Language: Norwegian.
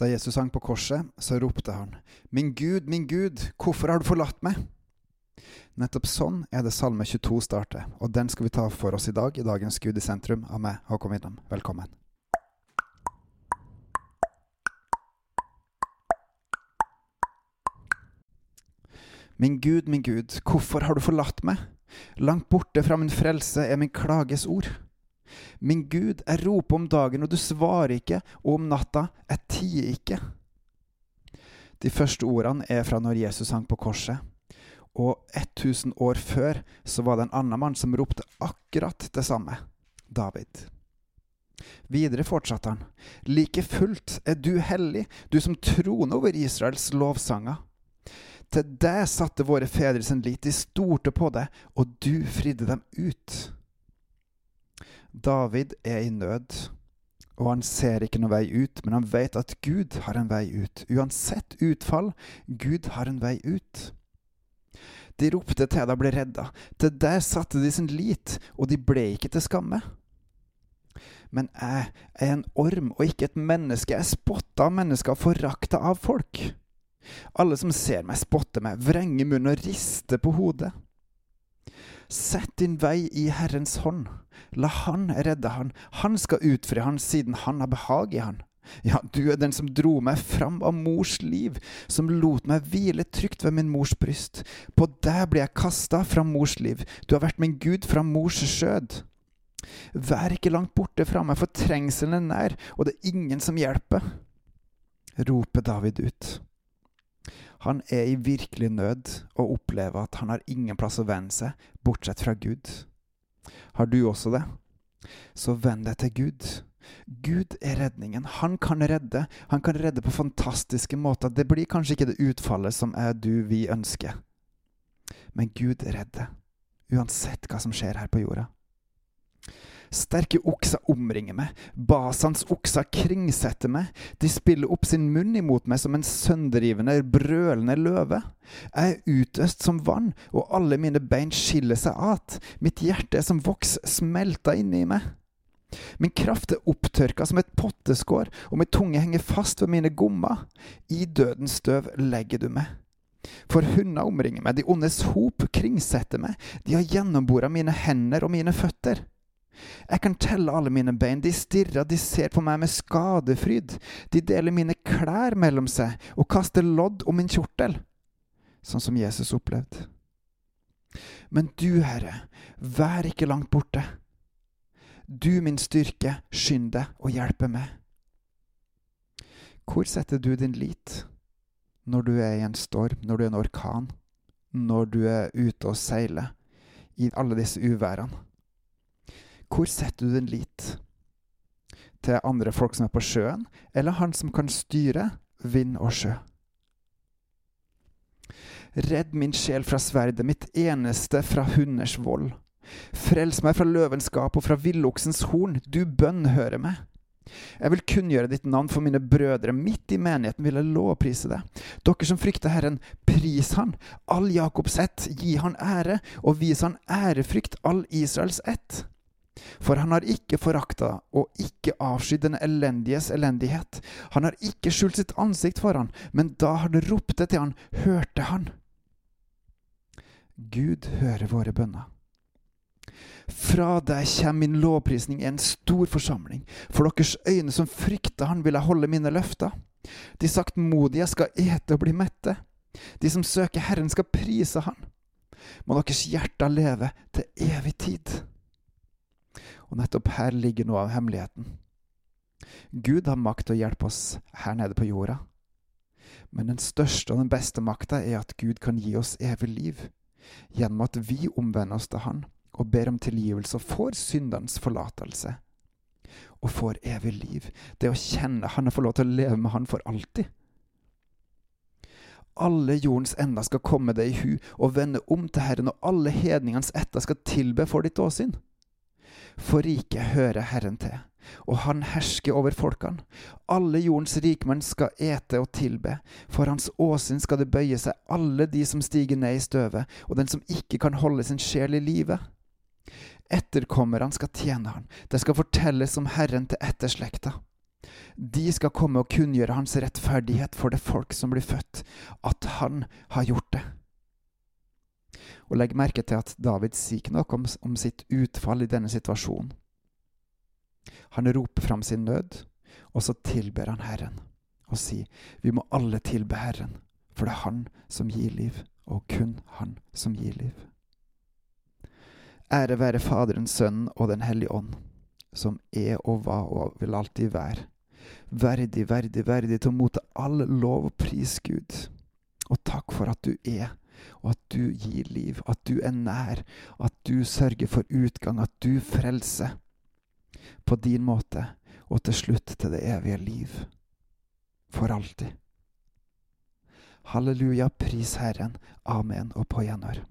Da Jesus hang på korset, så ropte han, Min Gud, min Gud, hvorfor har du forlatt meg? Nettopp sånn er det Salme 22 starter, og den skal vi ta for oss i dag i dagens Gud i sentrum av meg, Håkon Winnem. Velkommen. Min Gud, min Gud, hvorfor har du forlatt meg? Langt borte fra min frelse er min klages ord. Min Gud, jeg roper om dagen, og du svarer ikke, og om natta, jeg tier ikke. De første ordene er fra når Jesus hang på korset. Og 1000 år før så var det en annen mann som ropte akkurat det samme. David. Videre fortsatte han. Like fullt er du hellig, du som troner over Israels lovsanger. Til deg satte våre fedre sin lit, de stolte på deg, og du fridde dem ut. David er i nød, og han ser ikke noen vei ut, men han vet at Gud har en vei ut. Uansett utfall, Gud har en vei ut. De ropte til de ble redda. Til der satte de sin lit, og de ble ikke til skamme. Men jeg er en orm og ikke et menneske. Jeg er spotta av mennesker og forakta av folk. Alle som ser meg, spotter meg, vrenger munnen og rister på hodet. Sett din vei i Herrens hånd. La Han redde han. Han skal utfri han siden han har behag i han. Ja, du er den som dro meg fram av mors liv, som lot meg hvile trygt ved min mors bryst. På deg ble jeg kasta fra mors liv, du har vært min Gud fra mors skjød. Vær ikke langt borte fra meg, for trengselen er nær, og det er ingen som hjelper. roper David ut. Han er i virkelig nød og opplever at han har ingen plass å vende seg, bortsett fra Gud. Har du også det? Så vend deg til Gud. Gud er redningen. Han kan redde. Han kan redde på fantastiske måter. Det blir kanskje ikke det utfallet som er du, vi ønsker. Men Gud redder, uansett hva som skjer her på jorda. Sterke okser omringer meg, Basans okser kringsetter meg, de spiller opp sin munn imot meg som en sønderrivende, brølende løve. Jeg er utøst som vann, og alle mine bein skiller seg at, mitt hjerte er som voks smelta inni meg. Min kraft er opptørka som et potteskår, og min tunge henger fast ved mine gommer. I dødens støv legger du meg. For hunder omringer meg, de ondes hop kringsetter meg, de har gjennombora mine hender og mine føtter. Jeg kan telle alle mine bein, de stirrer, de ser på meg med skadefryd. De deler mine klær mellom seg og kaster lodd om min kjortel, sånn som Jesus opplevde. Men du, Herre, vær ikke langt borte. Du, min styrke, skynd deg og hjelpe meg. Hvor setter du din lit når du er i en storm, når du er i en orkan, når du er ute og seiler i alle disse uværene? Hvor setter du din lit? Til andre folk som er på sjøen, eller han som kan styre vind og sjø? Redd min sjel fra sverdet, mitt eneste fra hunders vold. Frels meg fra løvens gap og fra villoksens horn, du bønn hører meg. Jeg vil kunngjøre ditt navn for mine brødre, midt i menigheten vil jeg lovprise det. Dere som frykter Herren, pris Han. All Jakobs ett, gi Han ære, og vis Han ærefrykt, all Israels ett. For han har ikke forakta og ikke avskydd den elendiges elendighet. Han har ikke skjult sitt ansikt for han, men da han ropte til han, hørte han. Gud hører våre bønner. Fra deg kommer min lovprisning i en stor forsamling. For deres øyne som frykter Han, vil jeg holde mine løfter. De saktmodige skal ete og bli mette. De som søker Herren, skal prise Han. Må deres hjerter leve til evig tid. Og nettopp her ligger noe av hemmeligheten. Gud har makt til å hjelpe oss her nede på jorda. Men den største og den beste makta er at Gud kan gi oss evig liv, gjennom at vi omvender oss til Han og ber om tilgivelse og får syndernes forlatelse. Og får evig liv. Det å kjenne Han og få lov til å leve med Han for alltid. Alle jordens ender skal komme deg i hu og vende om til Herren, og alle hedningenes etter skal tilbe for ditt åsyn. For riket hører Herren til, og han hersker over folkene. Alle jordens rikmenn skal ete og tilbe. For hans åsyn skal det bøye seg alle de som stiger ned i støvet, og den som ikke kan holde sin sjel i live. Etterkommerne skal tjene han, det skal fortelles om Herren til etterslekta. de skal komme og kunngjøre hans rettferdighet for det folk som blir født, at han har gjort det. Og legg merke til at David sier ikke noe om, om sitt utfall i denne situasjonen. Han roper fram sin nød, og så tilber han Herren og sier vi må alle tilbe Herren, for det er Han som gir liv, og kun Han som gir liv. Ære være Faderen, Sønnen og Den hellige ånd, som er og var og vil alltid være. Verdig, verdig, verdig til å motta all lov og pris, Gud. Og takk for at du er, og at du gir liv, at du er nær, at du sørger for utgang, at du frelser på din måte, og til slutt til det evige liv. For alltid. Halleluja, pris Herren. Amen og på gjenhør.